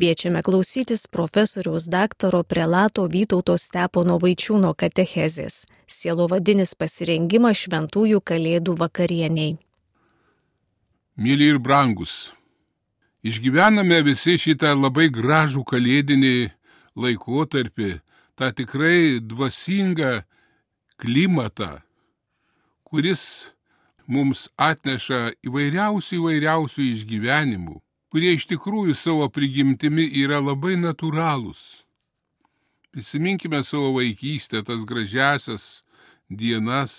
Kviečiame klausytis profesoriaus daktaro prelato Vytauto Stepono Vaičiūno katechezės - sielovadinis pasirengimas šventųjų kalėdų vakarieniai. Mėly ir brangus, išgyvename visi šitą labai gražų kalėdinį laikotarpį, tą tikrai dvasingą klimatą, kuris mums atneša įvairiausių įvairiausių išgyvenimų kurie iš tikrųjų savo prigimtimi yra labai natūralūs. Prisiminkime savo vaikystę, tas gražiasias dienas,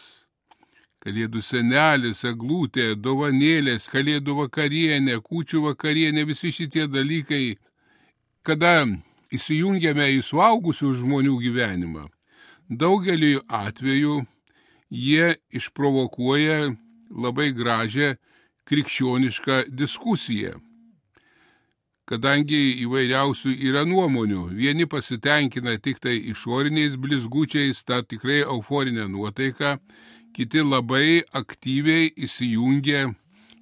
kalėdų senelis, eglutė, dovanėlės, kalėdų vakarienė, kūčių vakarienė, visi šitie dalykai, kada įsijungiame į suaugusių žmonių gyvenimą, daugeliu atveju jie išprovokuoja labai gražią krikščionišką diskusiją kadangi įvairiausių yra nuomonių. Vieni pasitenkina tik tai išoriniais blizgučiais, tą tikrai euforinę nuotaiką, kiti labai aktyviai įsijungia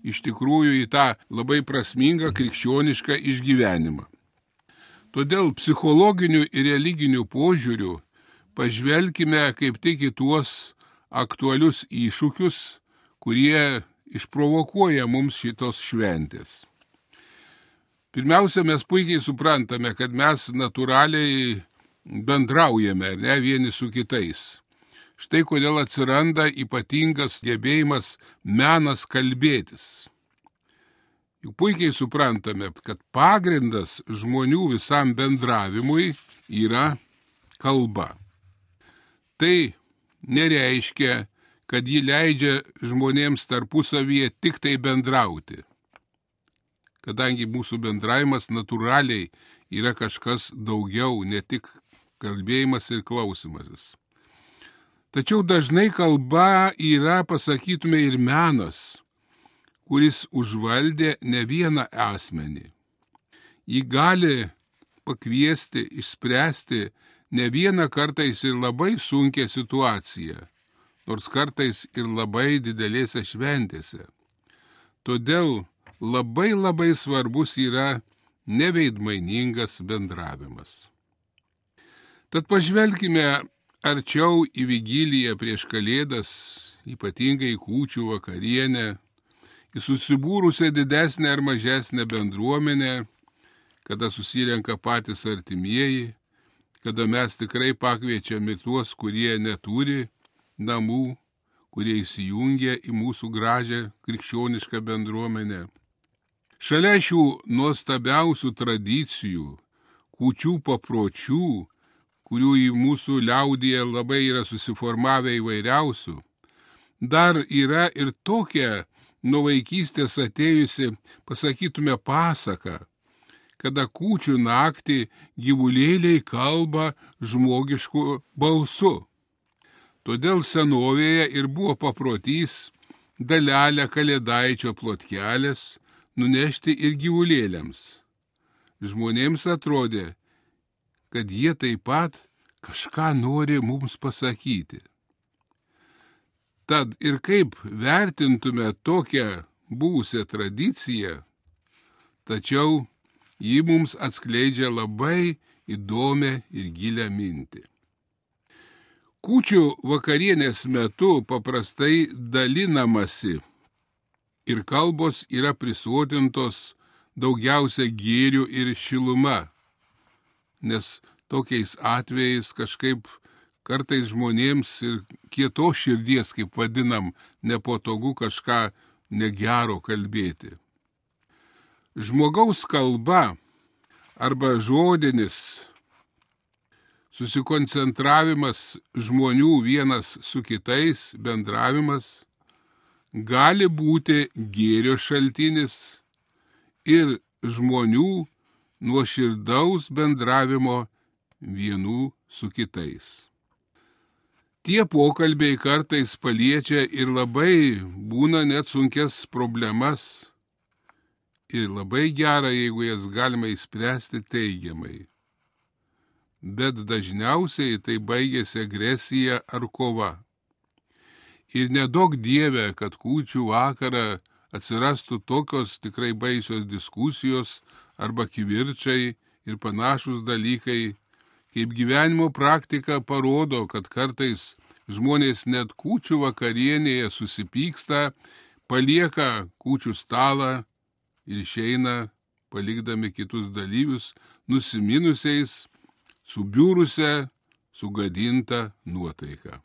iš tikrųjų į tą labai prasmingą krikščionišką išgyvenimą. Todėl psichologinių ir religinių požiūrių pažvelkime kaip tik į tuos aktualius iššūkius, kurie išprovokuoja mums šitos šventės. Pirmiausia, mes puikiai suprantame, kad mes natūraliai bendraujame, ne vieni su kitais. Štai kodėl atsiranda ypatingas gebėjimas menas kalbėtis. Juk puikiai suprantame, kad pagrindas žmonių visam bendravimui yra kalba. Tai nereiškia, kad ji leidžia žmonėms tarpusavyje tik tai bendrauti kadangi mūsų bendravimas natūraliai yra kažkas daugiau, ne tik kalbėjimas ir klausimasis. Tačiau dažnai kalba yra, pasakytume, ir menas, kuris užvaldė ne vieną asmenį. Jį gali pakviesti, išspręsti ne vieną kartais ir labai sunkę situaciją, nors kartais ir labai didelėse šventėse. Todėl labai labai svarbus yra neveidmainingas bendravimas. Tad pažvelkime arčiau į vigiliją prieš kalėdas, ypatingai kūčių vakarienę, į susibūrusią didesnę ar mažesnę bendruomenę, kada susirenka patys artimieji, kada mes tikrai pakviečiame tuos, kurie neturi namų, kurie įsijungia į mūsų gražią krikščionišką bendruomenę. Šalia šių nuostabiausių tradicijų, kučių papročių, kurių į mūsų liaudyje labai yra susiformavę įvairiausių, dar yra ir tokia nuo vaikystės atėjusi, pasakytume, pasaka, kada kūčių naktį gyvulėliai kalba žmogišku balsu. Todėl senovėje ir buvo paprotys dalelę kalėdaičio plotkelės, nunešti ir gyvulėliams. Žmonėms atrodė, kad jie taip pat kažką nori mums pasakyti. Tad ir kaip vertintume tokią buvusią tradiciją, tačiau ji mums atskleidžia labai įdomią ir gilę mintį. Kūčių vakarienės metu paprastai dalinamasi ir kalbos yra prisuotintos daugiausia gėrių ir šiluma, nes tokiais atvejais kažkaip kartais žmonėms ir kieto širdies, kaip vadinam, nepatogu kažką negero kalbėti. Žmogaus kalba arba žodinis susikoncentravimas žmonių vienas su kitais, bendravimas gali būti gėrio šaltinis ir žmonių nuoširdaus bendravimo vienų su kitais. Tie pokalbiai kartais paliečia ir labai būna net sunkes problemas ir labai gera, jeigu jas galima įspręsti teigiamai. Bet dažniausiai tai baigėsi agresija ar kova. Ir nedaug dievė, kad kūčių vakarą atsirastų tokios tikrai baisios diskusijos arba kivirčiai ir panašus dalykai, kaip gyvenimo praktika parodo, kad kartais žmonės net kūčių vakarienėje susipyksta, palieka kūčių stalą ir išeina, palikdami kitus dalyvius, nusiminusiais, subiūrusią, sugadintą nuotaiką.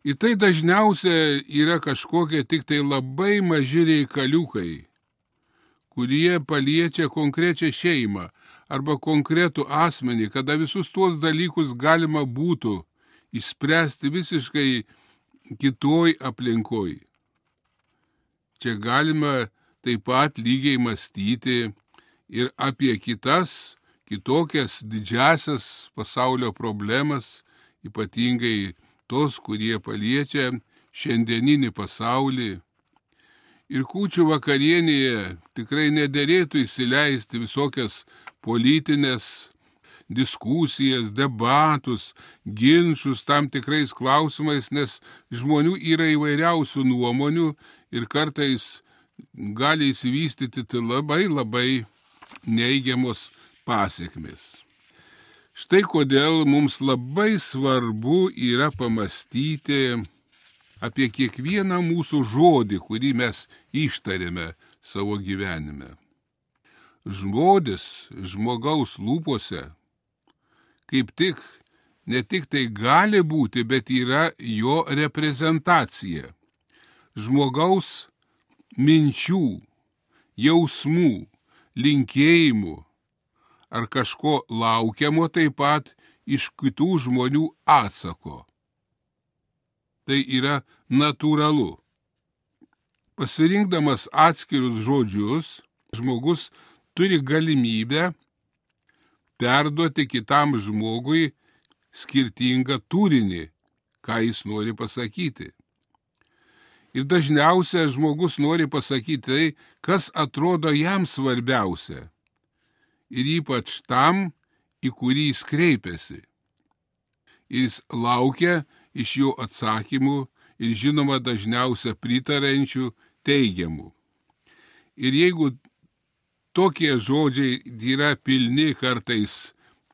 Į tai dažniausia yra kažkokie tik tai labai maži reikaliukai, kurie paliečia konkrečią šeimą arba konkretų asmenį, kada visus tuos dalykus galima būtų išspręsti visiškai kitoj aplinkoj. Čia galima taip pat lygiai mąstyti ir apie kitas, kitokias didžiasias pasaulio problemas, ypatingai tos, kurie paliečia šiandieninį pasaulį. Ir kūčių vakarienėje tikrai nederėtų įsileisti visokias politinės diskusijas, debatus, ginčius tam tikrais klausimais, nes žmonių yra įvairiausių nuomonių ir kartais gali įsivystyti labai labai neigiamos pasiekmes. Štai kodėl mums labai svarbu yra pamastyti apie kiekvieną mūsų žodį, kurį mes ištarėme savo gyvenime. Žodis žmogaus lūpose kaip tik ne tik tai gali būti, bet yra jo reprezentacija. Žmogaus minčių, jausmų, linkėjimų ar kažko laukiamo taip pat iš kitų žmonių atsako. Tai yra natūralu. Pasirinkdamas atskirus žodžius, žmogus turi galimybę perduoti kitam žmogui skirtingą turinį, ką jis nori pasakyti. Ir dažniausiai žmogus nori pasakyti tai, kas atrodo jam svarbiausia. Ir ypač tam, į kurį jis kreipiasi. Jis laukia iš jo atsakymų ir žinoma dažniausia pritarančių teigiamų. Ir jeigu tokie žodžiai yra pilni kartais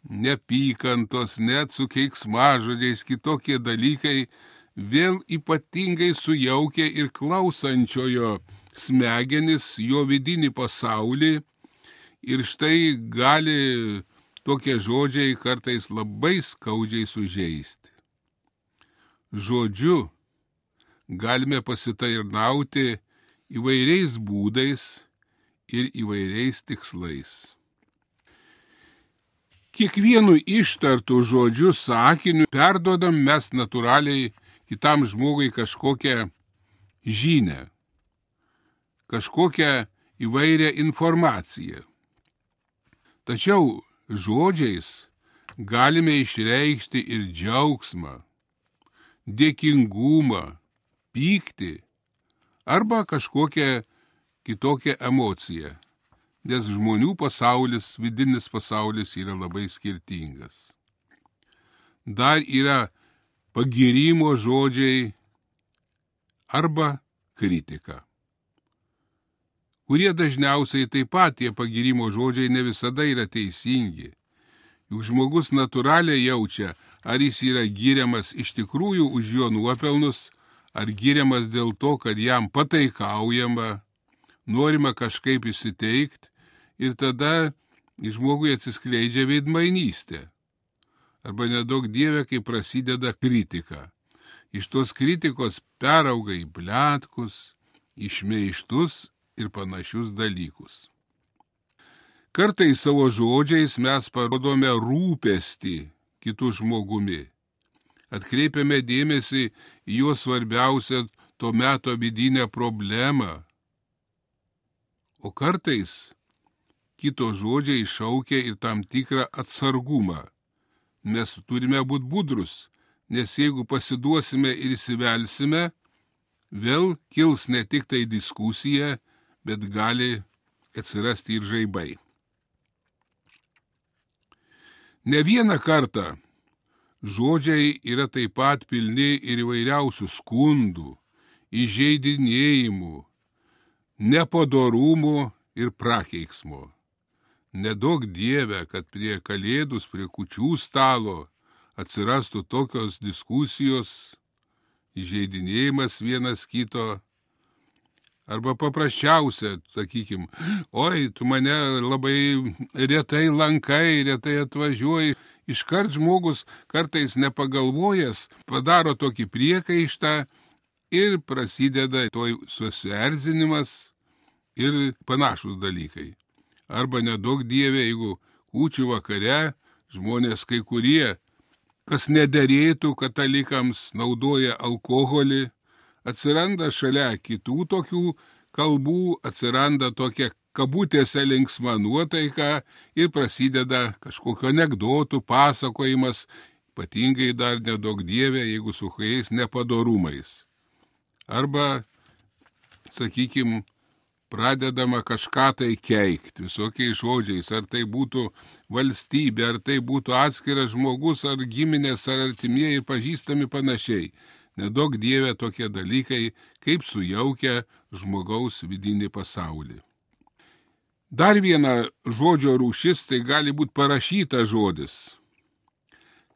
nepykantos, net su keiksmažodžiais, kitokie dalykai, vėl ypatingai sujaukia ir klausančiojo smegenis, jo vidinį pasaulį ir štai gali tokie žodžiai kartais labai skaudžiai sužeisti. Žodžiu galime pasitairnauti įvairiais būdais ir įvairiais tikslais. Kiekvienu ištartų žodžiu sakiniu perdodam mes natūraliai kitam žmogui kažkokią žinę, kažkokią įvairią informaciją. Tačiau žodžiais galime išreikšti ir džiaugsmą, dėkingumą, pyktį arba kažkokią kitokią emociją, nes žmonių pasaulis, vidinis pasaulis yra labai skirtingas. Dar yra pagirimo žodžiai arba kritika, kurie dažniausiai taip pat tie pagirimo žodžiai ne visada yra teisingi. Juk žmogus natūraliai jaučia, ar jis yra giriamas iš tikrųjų už jo nuopelnus, ar giriamas dėl to, kad jam pataikaujama, norima kažkaip įsiteikti ir tada žmogui atsiskleidžia veidmainystė arba nedaug dievė, kai prasideda kritika. Iš tos kritikos perauga į blėtkus, išmeištus ir panašius dalykus. Kartai savo žodžiais mes parodome rūpestį kitų žmogumi. Atkreipiame dėmesį į jo svarbiausią to meto vidinę problemą. O kartais kito žodžiai iššaukia ir tam tikrą atsargumą mes turime būti budrus, nes jeigu pasiduosime ir įsivelsime, vėl kils ne tik tai diskusija, bet gali atsirasti ir žaibai. Ne vieną kartą žodžiai yra taip pat pilni ir įvairiausių skundų, įžeidinėjimų, nepadorumų ir prakeiksmo. Nedaug dievę, kad prie kalėdus, prie kučių stalo atsirastų tokios diskusijos, įžeidinėjimas vienas kito, arba paprasčiausia, sakykime, oi, tu mane labai retai lankai, retai atvažiuoji, iškart žmogus kartais nepagalvojęs padaro tokį priekaištą ir prasideda toj susierzinimas ir panašus dalykai. Arba nedaug dievė, jeigu kūčių vakare žmonės kai kurie, kas nederėtų katalikams, naudoja alkoholį, atsiranda šalia kitų tokių kalbų, atsiranda tokia kabutėse linksma nuotaika ir prasideda kažkokio anegdotų pasakojimas, ypatingai dar nedaug dievė, jeigu su kuriais nepadorumais. Arba, sakykime, pradedama kažką tai keikti visokiais žodžiais, ar tai būtų valstybė, ar tai būtų atskiras žmogus, ar giminės, ar artimieji pažįstami panašiai. Nedaug dievė tokie dalykai, kaip sujaukia žmogaus vidinį pasaulį. Dar viena žodžio rūšis tai gali būti parašyta žodis,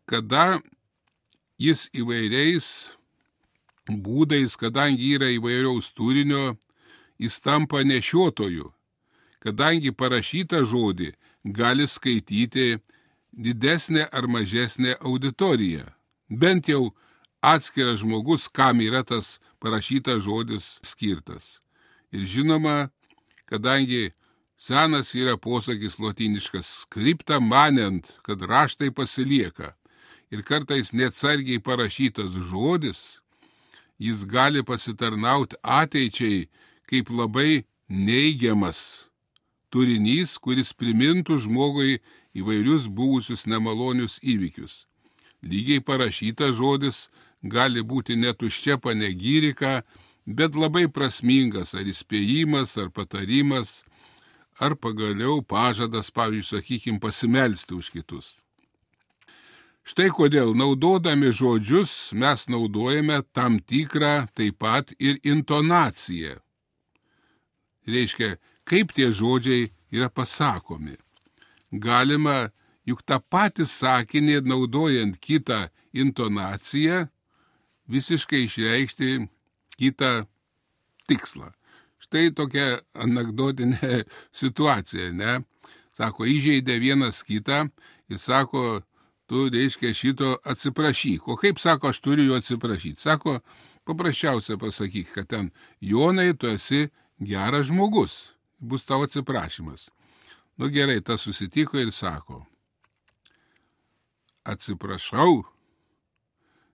kada jis įvairiais būdais, kadangi yra įvairiaus turinio, jis tampa nešiotoju, kadangi parašytą žodį gali skaityti didesnė ar mažesnė auditorija. Bent jau atskiras žmogus, kam yra tas parašytas žodis skirtas. Ir žinoma, kadangi Senas yra posakis lotiniškas skripta manent, kad raštai pasilieka. Ir kartais neatsargiai parašytas žodis, jis gali pasitarnauti ateičiai kaip labai neigiamas turinys, kuris primintų žmogui įvairius buvusius nemalonius įvykius. Lygiai parašytas žodis gali būti netuščia panegyrika, bet labai prasmingas ar įspėjimas, ar patarimas, ar pagaliau pažadas, pavyzdžiui, sakykime, pasimelsti už kitus. Štai kodėl naudodami žodžius mes naudojame tam tikrą taip pat ir intonaciją. Reiškia, kaip tie žodžiai yra pasakomi. Galima juk tą patį sakinį naudojant kitą intonaciją visiškai išreikšti kitą tikslą. Štai tokia anegdotinė situacija, ne? Sako, įžeidė vienas kitą ir sako, tu, reiškia, šito atsiprašyk. O kaip sako, aš turiu jo atsiprašyti? Sako, paprasčiausia pasakyk, kad ten, Jonai, tu esi geras žmogus, bus tavo atsiprašymas. Nu gerai, tas susitiko ir sako, atsiprašau,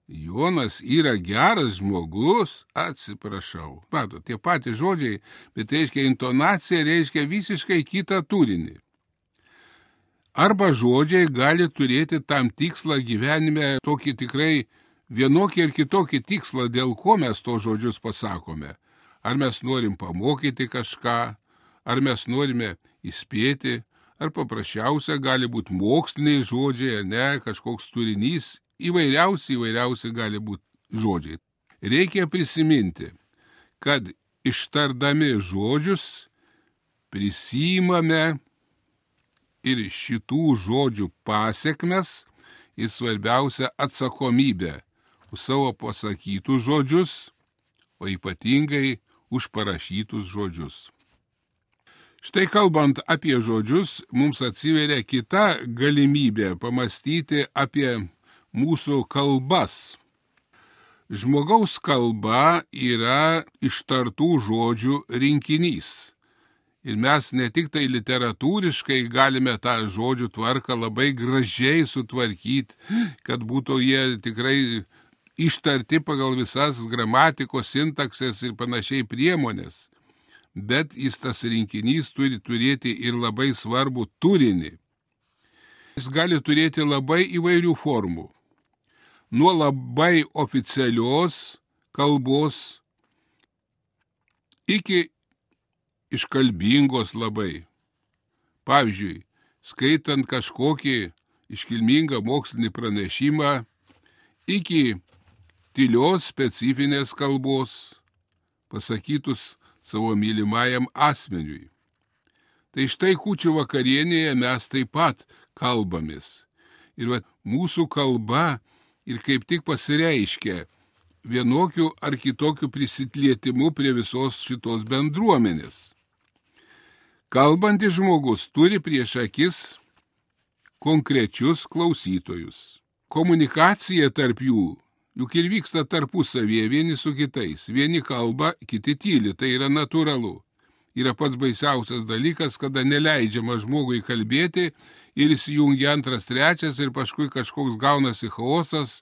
Jonas yra geras žmogus, atsiprašau. Mato, tie patys žodžiai, bet reiškia intonacija, reiškia visiškai kitą turinį. Arba žodžiai gali turėti tam tikslą gyvenime, tokį tikrai vienokį ir kitokį tikslą, dėl ko mes to žodžius pasakome. Ar mes norim pamokyti kažką, ar mes norime įspėti, ar paprasčiausia gali būti moksliniai žodžiai, ar ne, kažkoks turinys įvairiausi, įvairiausi gali būti žodžiai. Reikia prisiminti, kad ištardami žodžius prisimame ir šitų žodžių pasiekmes ir svarbiausia atsakomybę už savo pasakytus žodžius, o ypatingai už parašytus žodžius. Štai kalbant apie žodžius, mums atsiveria kita galimybė pamastyti apie mūsų kalbas. Žmogaus kalba yra ištartų žodžių rinkinys. Ir mes ne tik tai literatūriškai galime tą žodžių tvarką labai gražiai sutvarkyti, kad būtų jie tikrai ištarti pagal visas gramatikos, sintaksės ir panašiai priemonės. Bet jis tas rinkinys turi turėti ir labai svarbų turinį. Jis gali turėti labai įvairių formų nuo labai oficialios kalbos iki iškalbingos labai. Pavyzdžiui, skaitant kažkokį iškilmingą mokslinį pranešimą, iki tylios specifinės kalbos, pasakytus savo mylimajam asmeniui. Tai štai kučių vakarienėje mes taip pat kalbamės. Ir va, mūsų kalba ir kaip tik pasireiškia vienokiu ar kitokiu prisitlietimu prie visos šitos bendruomenės. Kalbantis žmogus turi prieš akis konkrečius klausytojus. Komunikacija tarp jų juk ir vyksta tarpusavėje vieni su kitais. Vieni kalba, kiti tyli, tai yra natūralu. Yra pats baisiausias dalykas, kada neleidžiama žmogui kalbėti ir įsijungia antras, trečias ir paskui kažkoks gaunasi chaosas.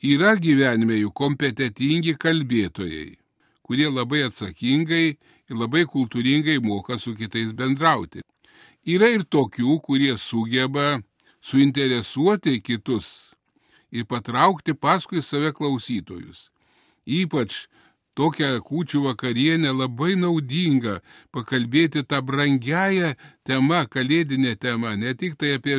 Yra gyvenime jų kompetitingi kalbėtojai, kurie labai atsakingai ir labai kultūringai moka su kitais bendrauti. Yra ir tokių, kurie sugeba suinteresuoti kitus ir patraukti paskui save klausytojus. Ypač tokią kūčių vakarienę labai naudinga pakalbėti tą brangiają temą, kalėdinę temą, ne tik tai apie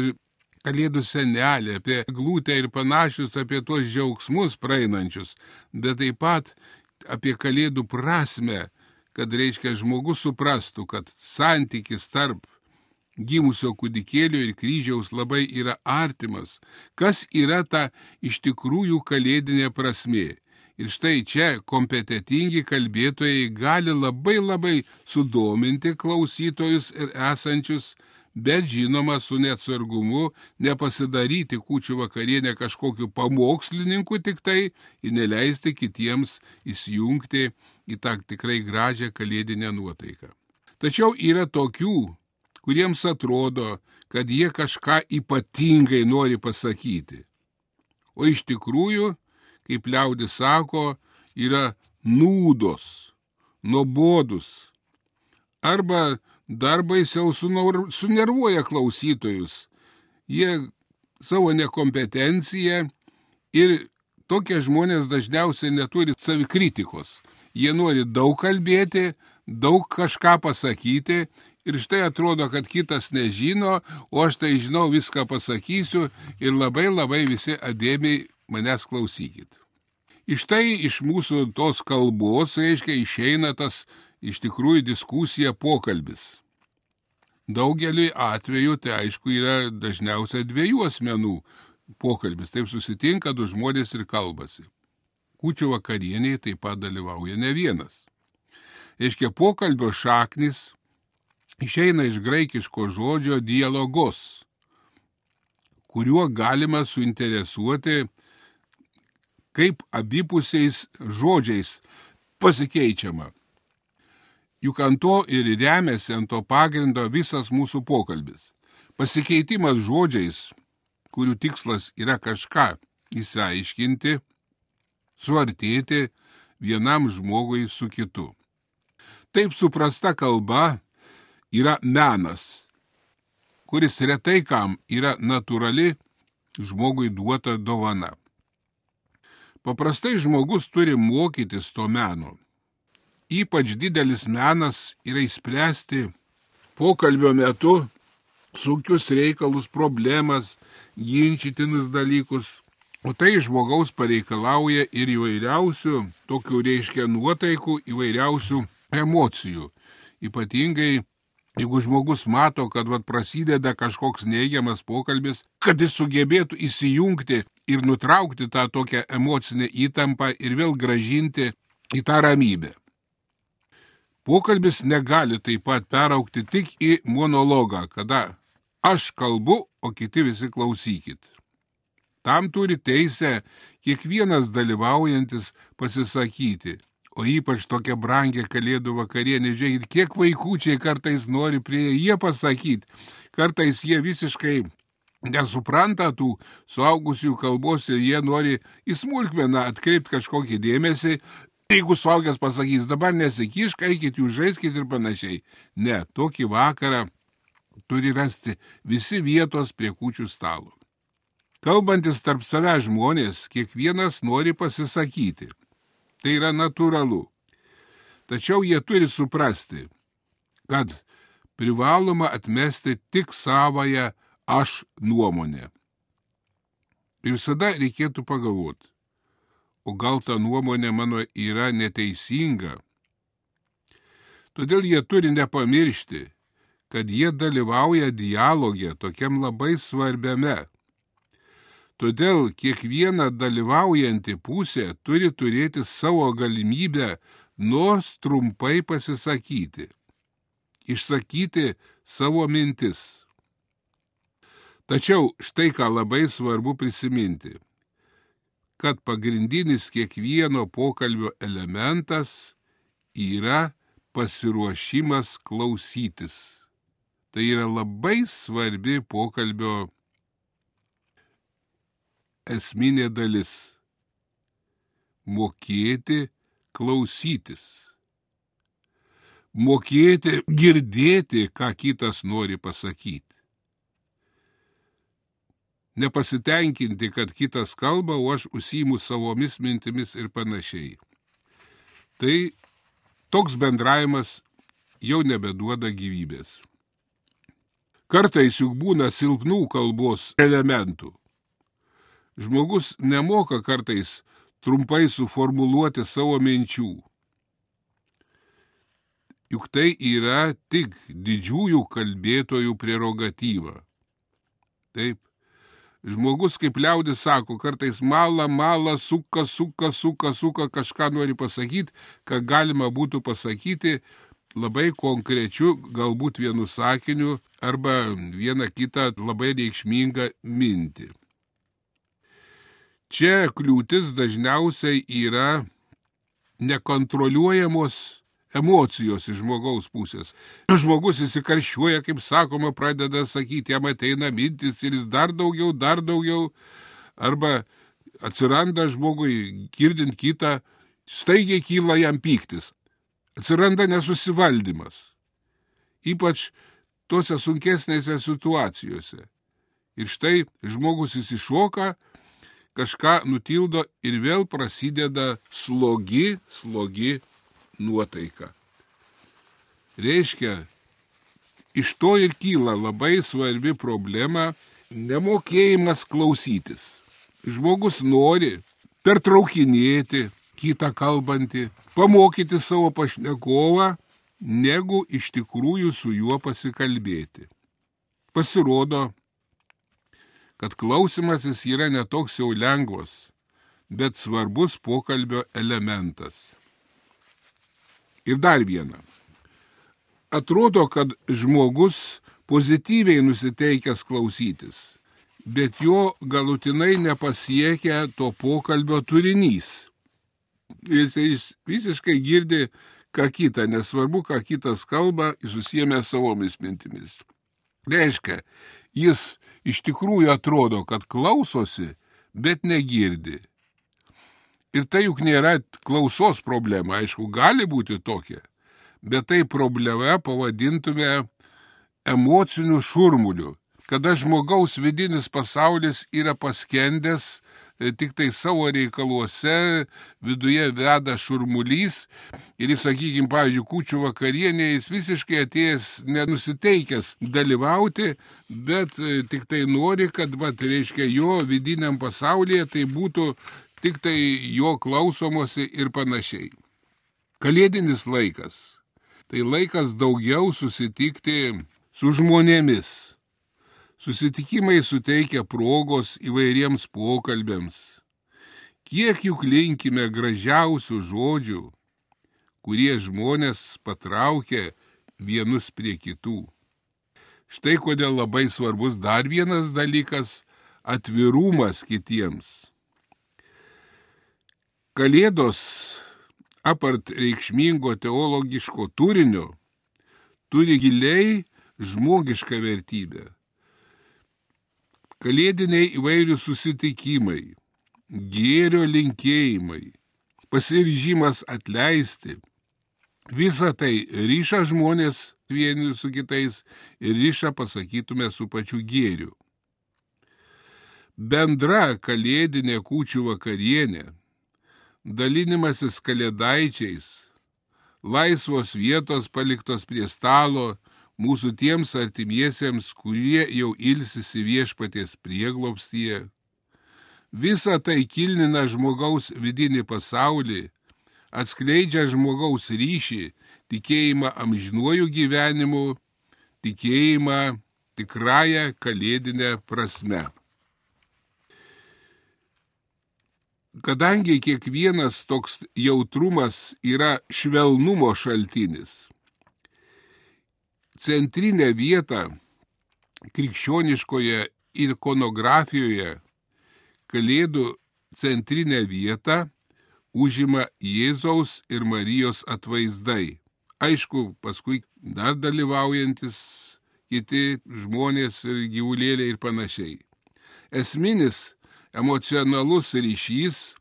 kalėdų senelį, apie glūtę ir panašius, apie tos džiaugsmus praeinančius, bet taip pat apie kalėdų prasme, kad reiškia žmogus suprastų, kad santykis tarp gimusio kūdikėlio ir kryžiaus labai yra artimas, kas yra ta iš tikrųjų kalėdinė prasmė. Ir štai čia kompetitingi kalbėtojai gali labai labai sudominti klausytojus ir esančius, bet žinoma su neatsargumu nepasidaryti kučių vakarienę kažkokiu pamokslininku tik tai ir neleisti kitiems įsijungti į tą tikrai gražią kalėdinę nuotaiką. Tačiau yra tokių, kuriems atrodo, kad jie kažką ypatingai nori pasakyti. O iš tikrųjų, kaip liaudis sako, yra nūdos, nuobodus. Arba dar baisiau sunervuoja klausytojus. Jie savo nekompetenciją ir tokie žmonės dažniausiai neturi savikritikos. Jie nori daug kalbėti, daug kažką pasakyti ir štai atrodo, kad kitas nežino, o aš tai žinau, viską pasakysiu ir labai labai visi adėmiai manęs klausykit. Iš tai iš mūsų tos kalbos, reiškia, išeina tas iš tikrųjų diskusija pokalbis. Daugelį atvejų tai aišku yra dažniausiai dviejų asmenų pokalbis, taip susitinka du žmonės ir kalbasi. Kūčių vakarieniai taip pat dalyvauja ne vienas. Reiškia, pokalbio šaknis išeina iš graikiško žodžio dialogos, kuriuo galima suinteresuoti, kaip abipusiais žodžiais pasikeičiama. Juk ant to ir remiasi ant to pagrindo visas mūsų pokalbis. Pasikeitimas žodžiais, kurių tikslas yra kažką įsiaiškinti, suartėti vienam žmogui su kitu. Taip suprasta kalba yra menas, kuris retai kam yra natūrali žmogui duota dovana. Paprastai žmogus turi mokytis to meno. Ypač didelis menas yra įspręsti pokalbio metu sunkius reikalus, problemas, ginčytinus dalykus. O tai žmogaus pareikalauja ir įvairiausių, tokių reiškia nuotaikų, įvairiausių emocijų. Ypatingai Jeigu žmogus mato, kad vat, prasideda kažkoks neigiamas pokalbis, kad jis sugebėtų įsijungti ir nutraukti tą tokią emocinę įtampą ir vėl gražinti į tą ramybę. Pokalbis negali taip pat peraukti tik į monologą, kada aš kalbu, o kiti visi klausykit. Tam turi teisę kiekvienas dalyvaujantis pasisakyti o ypač tokia brangia kalėdų vakarienė, žiūrėkit, kiek vaikųčiai kartais nori prie jie pasakyti, kartais jie visiškai nesupranta tų suaugusių kalbos ir jie nori į smulkmeną atkreipti kažkokį dėmesį. Jeigu suaugęs pasakys, dabar nesikišk, eikit jūs žaiskit ir panašiai. Ne, tokį vakarą turi rasti visi vietos prie kučių stalo. Kalbantis tarp savęs žmonės, kiekvienas nori pasisakyti. Tai yra natūralu. Tačiau jie turi suprasti, kad privaloma atmesti tik savoją aš nuomonę. Ir visada reikėtų pagalvoti, o gal ta nuomonė mano yra neteisinga. Todėl jie turi nepamiršti, kad jie dalyvauja dialogė tokiam labai svarbiame. Todėl kiekviena dalyvaujanti pusė turi turėti savo galimybę nors trumpai pasisakyti, išsakyti savo mintis. Tačiau štai ką labai svarbu prisiminti, kad pagrindinis kiekvieno pokalbio elementas yra pasiruošimas klausytis. Tai yra labai svarbi pokalbio esminė dalis - mokėti klausytis. Mokėti girdėti, ką kitas nori pasakyti. Nepasitenkinti, kad kitas kalba, o aš užsijimu savomis mintimis ir panašiai. Tai toks bendravimas jau nebeduoda gyvybės. Kartais juk būna silpnų kalbos elementų. Žmogus nemoka kartais trumpai suformuluoti savo minčių. Juk tai yra tik didžiųjų kalbėtojų prerogatyva. Taip. Žmogus, kaip liaudis sako, kartais mala, mala, suka, suka, suka, suka, kažką nori pasakyti, ką galima būtų pasakyti labai konkrečiu, galbūt vienu sakiniu arba vieną kitą labai reikšmingą mintį. Čia kliūtis dažniausiai yra nekontroliuojamos emocijos iš žmogaus pusės. Žmogus įsikaršiuoja, kaip sakoma, pradeda sakyti, jam ateina mintis ir jis dar daugiau, dar daugiau, arba atsiranda žmogui, girdint kitą, staigiai kyla jam pyktis atsiranda nesusivaldymas. Ypač tose sunkesnėse situacijose. Ir štai žmogus įsišoka, kažką nutildo ir vėl prasideda slogi, slogi nuotaika. Reiškia, iš to ir kyla labai svarbi problema - nemokėjimas klausytis. Žmogus nori pertraukinėti kitą kalbantį, pamokyti savo pašnekovą, negu iš tikrųjų su juo pasikalbėti. Pasirodo, kad klausimasis yra netoks jau lengvas, bet svarbus pokalbio elementas. Ir dar viena. Atrodo, kad žmogus pozityviai nusiteikęs klausytis, bet jo galutinai nepasiekia to pokalbio turinys jis visiškai girdi ką kitą, nesvarbu, ką kitas kalba, jis susiemė savomis mintimis. Reiškia, jis iš tikrųjų atrodo, kad klausosi, bet negirdi. Ir tai juk nėra klausos problema, aišku, gali būti tokia, bet tai problema pavadintume emociniu šurmuliu, kada žmogaus vidinis pasaulis yra paskendęs tik tai savo reikaluose viduje veda šurmulys ir jis, sakykime, pavyzdžiui, kučių vakarienė, jis visiškai atėjęs nenusiteikęs dalyvauti, bet e, tik tai nori, kad, va, tai reiškia, jo vidiniam pasaulyje tai būtų tik tai jo klausomosi ir panašiai. Kalėdinis laikas. Tai laikas daugiau susitikti su žmonėmis Susitikimai suteikia progos įvairiems pokalbėms. Kiek juk linkime gražiausių žodžių, kurie žmonės patraukia vienus prie kitų. Štai kodėl labai svarbus dar vienas dalykas - atvirumas kitiems. Kalėdos, apart reikšmingo teologiško turinio, turi giliai žmogišką vertybę kalėdiniai įvairius susitikimai, gėrio linkėjimai, pasiryžimas atleisti. Visa tai ryša žmonės vieni su kitais ir ryša, pasakytume, su pačiu gėriu. Bendra kalėdinė kūčių vakarienė, dalinimasis kalėdaičiais, laisvos vietos paliktos prie stalo, mūsų tiems artimiesiems, kurie jau ilsisi viešpaties prieglopstyje. Visa tai kilnina žmogaus vidinį pasaulį, atskleidžia žmogaus ryšį, tikėjimą amžinuoju gyvenimu, tikėjimą tikrąją kalėdinę prasme. Kadangi kiekvienas toks jautrumas yra švelnumo šaltinis, centrinę vietą krikščioniškoje ikonografijoje kalėdų centrinę vietą užima Jėzaus ir Marijos atvaizdai. Aišku, paskui dar dalyvaujantis kiti žmonės ir gyvulėliai ir panašiai. Esminis emocionalus ryšys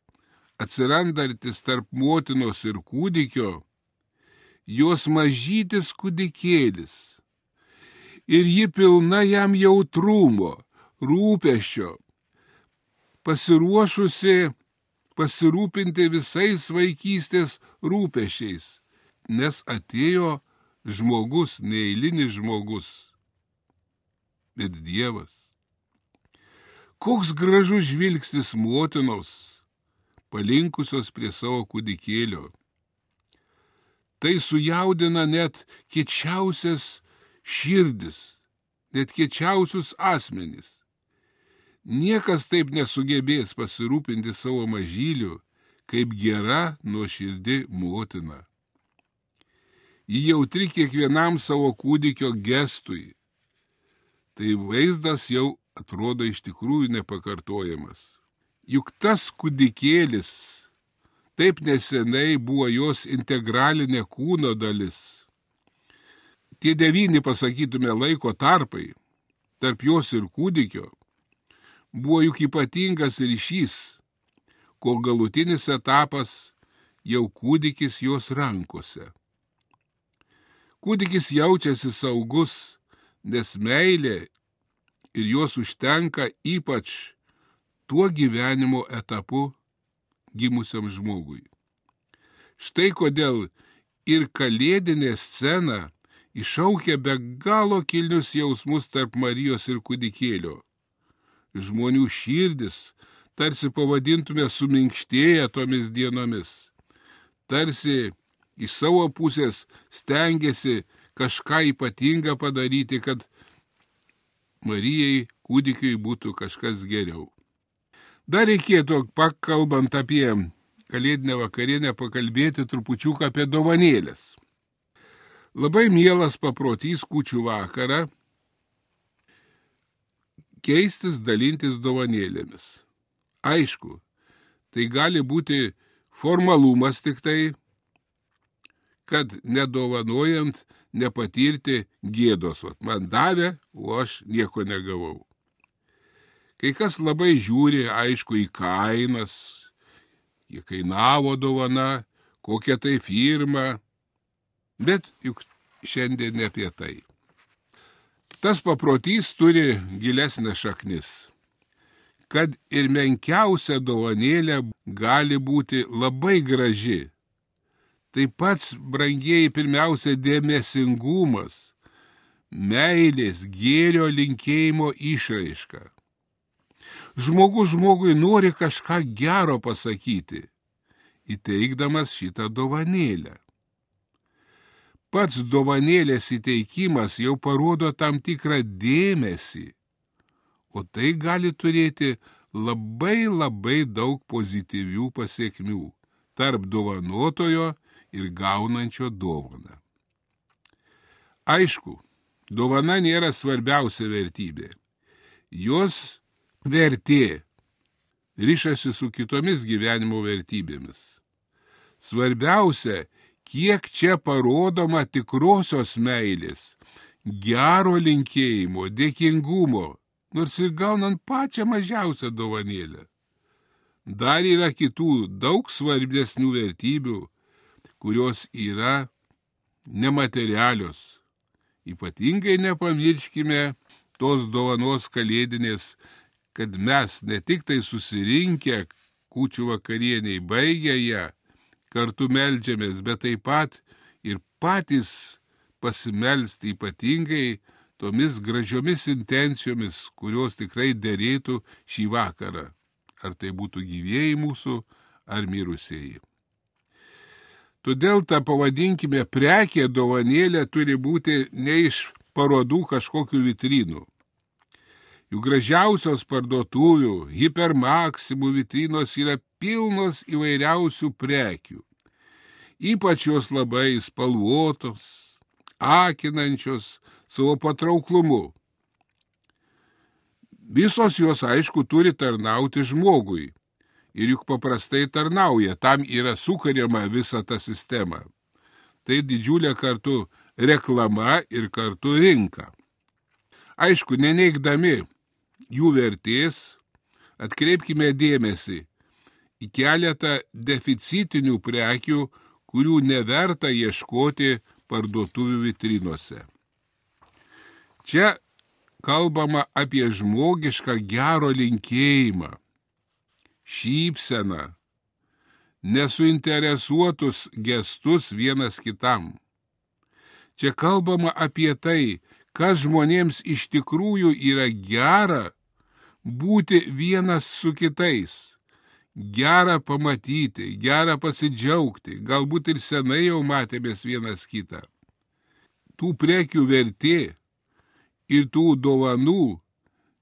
atsirandantis tarp motinos ir kūdikio, jos mažytis kūdikėlis. Ir ji pilna jam jautrumo, rūpešio, pasiruošusi pasirūpinti visais vaikystės rūpešiais, nes atėjo žmogus, neįlinis žmogus, bet Dievas. Koks gražus žvilgsnis motinos, palinkusios prie savo kūdikėlio. Tai sujaudina net kiečiausias širdis, net kiečiausius asmenys. Niekas taip nesugebės pasirūpinti savo mažyliu, kaip gera nuoširdi motina. Ji jautri kiekvienam savo kūdikio gestui. Tai vaizdas jau atrodo iš tikrųjų nepakartojamas. Juk tas kūdikėlis taip nesenai buvo jos integralinė kūno dalis. Tie devyni, pasakytume, laiko tarpai tarp jos ir kūdikio buvo juk ypatingas ryšys, kol galutinis etapas jau kūdikis jos rankose. Kūdikis jaučiasi saugus, nes meilė ir jos užtenka ypač tuo gyvenimo etapu gimusiam žmogui. Štai kodėl ir kalėdinė scena iššaukia be galo kilnius jausmus tarp Marijos ir kūdikėlio žmonių širdis, tarsi pavadintume suminkštėję tomis dienomis. Tarsi iš savo pusės stengiasi kažką ypatingą padaryti, kad Marijai kūdikiai būtų kažkas geriau. Dar reikėtų, pakalbant apie kalėdinę vakarienę, pakalbėti trupučiuką apie dovanėlės. Labai mielas paprotys kučių vakarą keistis dalintis dovanėlėmis. Aišku, tai gali būti formalumas tik tai, kad nedovanojant nepatirti gėdos. Vat, man davė, o aš nieko negavau. Kai kas labai žiūri, aišku, į kainas, kiek kainavo dovana, kokia tai firma, bet juk šiandien ne apie tai. Tas paprotys turi gilesnę šaknis, kad ir menkiausia dovanėlė gali būti labai graži. Tai pats, brangieji, pirmiausia dėmesingumas, meilės, gėrio linkėjimo išraiška. Žmogus žmogui nori kažką gero pasakyti, įteikdamas šitą dovanėlę pats dovanėlės įteikimas jau parodo tam tikrą dėmesį, o tai gali turėti labai labai daug pozityvių pasiekmių tarp dovanotojo ir gaunančio dovaną. Aišku, dovana nėra svarbiausia vertybė. Jos vertė ryšasi su kitomis gyvenimo vertybėmis. Svarbiausia kiek čia parodoma tikrosios meilės, gero linkėjimo, dėkingumo, nors ir gaunant pačią mažiausią dovanėlę. Dar yra kitų daug svarbesnių vertybių, kurios yra nematerialios. Ypatingai nepamirškime tos dovanos kalėdinės, kad mes ne tik tai susirinkę kučių vakarieniai baigę ją, kartu melžiamės, bet taip pat ir patys pasimelsti ypatingai tomis gražiomis intencijomis, kurios tikrai dėrėtų šį vakarą, ar tai būtų gyvėjai mūsų, ar mirusieji. Todėl ta pavadinkime prekė dovanėlė turi būti ne iš parodų kažkokių vitrinų. Jų gražiausios parduotuvių, hipermaksimų vitrinos yra pilnos įvairiausių prekių. Ypač jos labai spalvotos, akinančios savo patrauklumu. Visos jos, aišku, turi tarnauti žmogui. Ir juk paprastai tarnauja, tam yra sukariama visa ta sistema. Tai didžiulė kartu reklama ir kartu rinka. Aišku, neneigdami jų vertės, atkreipkime dėmesį į keletą deficitinių prekių, kurių neverta ieškoti parduotuvių vitrinuose. Čia kalbama apie žmogišką gero linkėjimą, šypseną, nesuinteresuotus gestus vienas kitam. Čia kalbama apie tai, kas žmonėms iš tikrųjų yra gera būti vienas su kitais. Gera pamatyti, gera pasidžiaugti, galbūt ir senai jau matėmės vienas kitą. Tų prekių vertė ir tų dovanų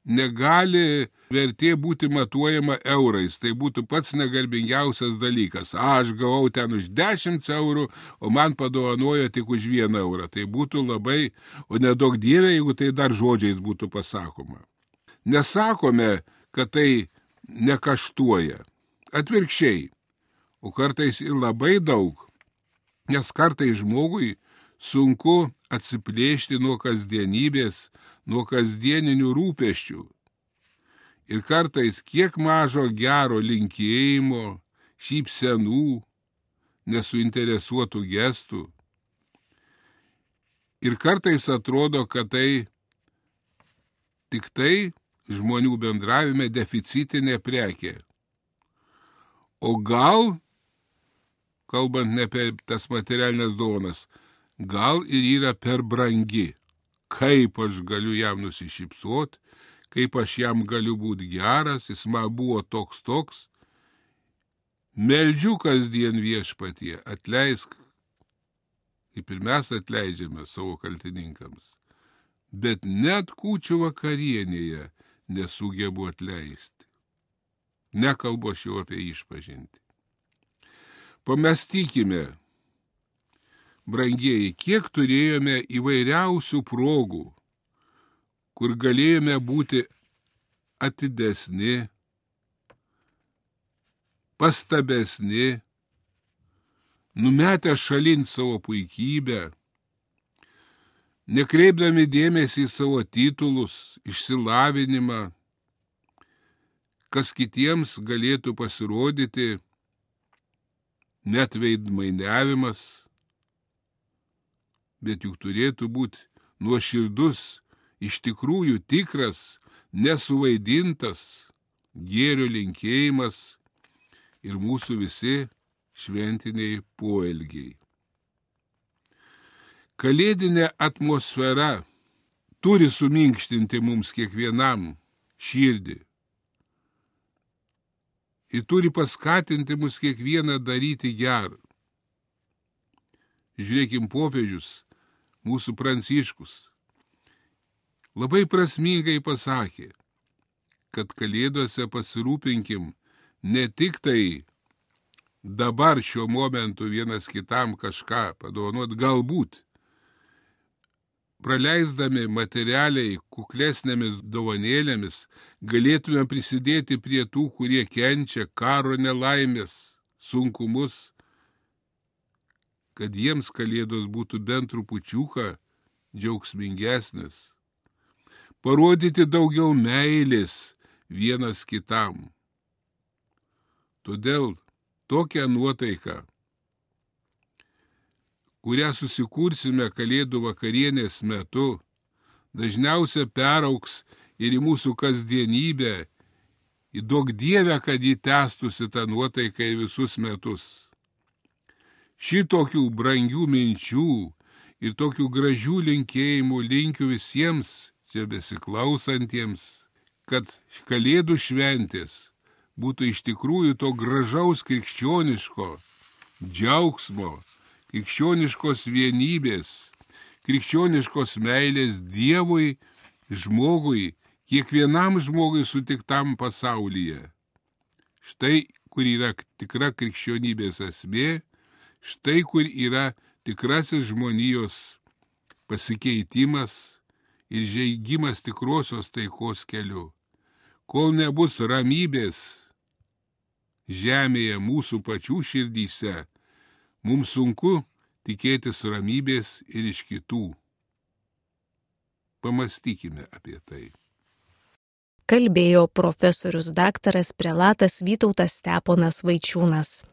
negali vertė būti matuojama eurais. Tai būtų pats negarbingiausias dalykas. Aš gavau ten už 10 eurų, o man padovanojo tik už 1 eurą. Tai būtų labai, o nedaug dievė, jeigu tai dar žodžiais būtų pasakoma. Nesakome, kad tai nekaštuoja. Atvirkščiai. O kartais ir labai daug. Nes kartais žmogui sunku atsiplėšti nuo kasdienybės, nuo kasdieninių rūpeščių. Ir kartais kiek mažo gero linkėjimo, šypsenų, nesuinteresuotų gestų. Ir kartais atrodo, kad tai tik tai žmonių bendravime deficitinė prekė. O gal, kalbant ne apie tas materialinės dovanas, gal ir yra per brangi. Kaip aš galiu jam nusišypsot, kaip aš jam galiu būti geras, jis man buvo toks toks. Meldžiu kasdien viešpatie, atleisk, kaip ir mes atleidžiame savo kaltininkams. Bet net kūčių vakarienėje nesugebu atleisti. Nekalbu aš jau apie išpažinti. Pamastykime, brangieji, kiek turėjome įvairiausių progų, kur galėjome būti atidesni, pastabesni, numetę šalin savo puikybę, nekreipdami dėmesį į savo titulus, išsilavinimą, kas kitiems galėtų pasirodyti net veidmainiavimas, bet juk turėtų būti nuoširdus, iš tikrųjų tikras, nesuvaidintas gėrio linkėjimas ir mūsų visi šventiniai poelgiai. Kalėdinė atmosfera turi suminkštinti mums kiekvienam širdį. Ir turi paskatinti mus kiekvieną daryti gerą. Žiūrėkim, popiežius mūsų pranciškus, labai prasmingai pasakė, kad kalėdose pasirūpinkim ne tik tai dabar šiuo momentu vienas kitam kažką padovanot, galbūt praleisdami materialiai kuklesnėmis dovanėlėmis, galėtume prisidėti prie tų, kurie kenčia karo nelaimės, sunkumus kad jiems kalėdos būtų bent trupučiuką džiaugsmingesnės. Parodyti daugiau meilės vienas kitam. Todėl tokią nuotaiką, kurią susikursime kalėdų vakarienės metu, dažniausiai perauks ir į mūsų kasdienybę, į daug dievę, kad jį tęstusi tą nuotaiką į visus metus šitokių brangių minčių ir tokių gražių linkėjimų linkiu visiems čia besiklausantiems, kad kalėdų šventės būtų iš tikrųjų to gražaus krikščioniško džiaugsmo, krikščioniškos vienybės, krikščioniškos meilės Dievui, žmogui, kiekvienam žmogui sutiktam pasaulyje. Štai kur yra tikra krikščionybės esmė, štai kur yra tikrasis žmonijos pasikeitimas ir žaigimas tikrosios taikos keliu. Kol nebus ramybės žemėje mūsų pačių širdyse, mums sunku tikėtis ramybės ir iš kitų. Pamastykime apie tai. Kalbėjo profesorius daktaras prelatas Vytautas Steponas Vaičiūnas.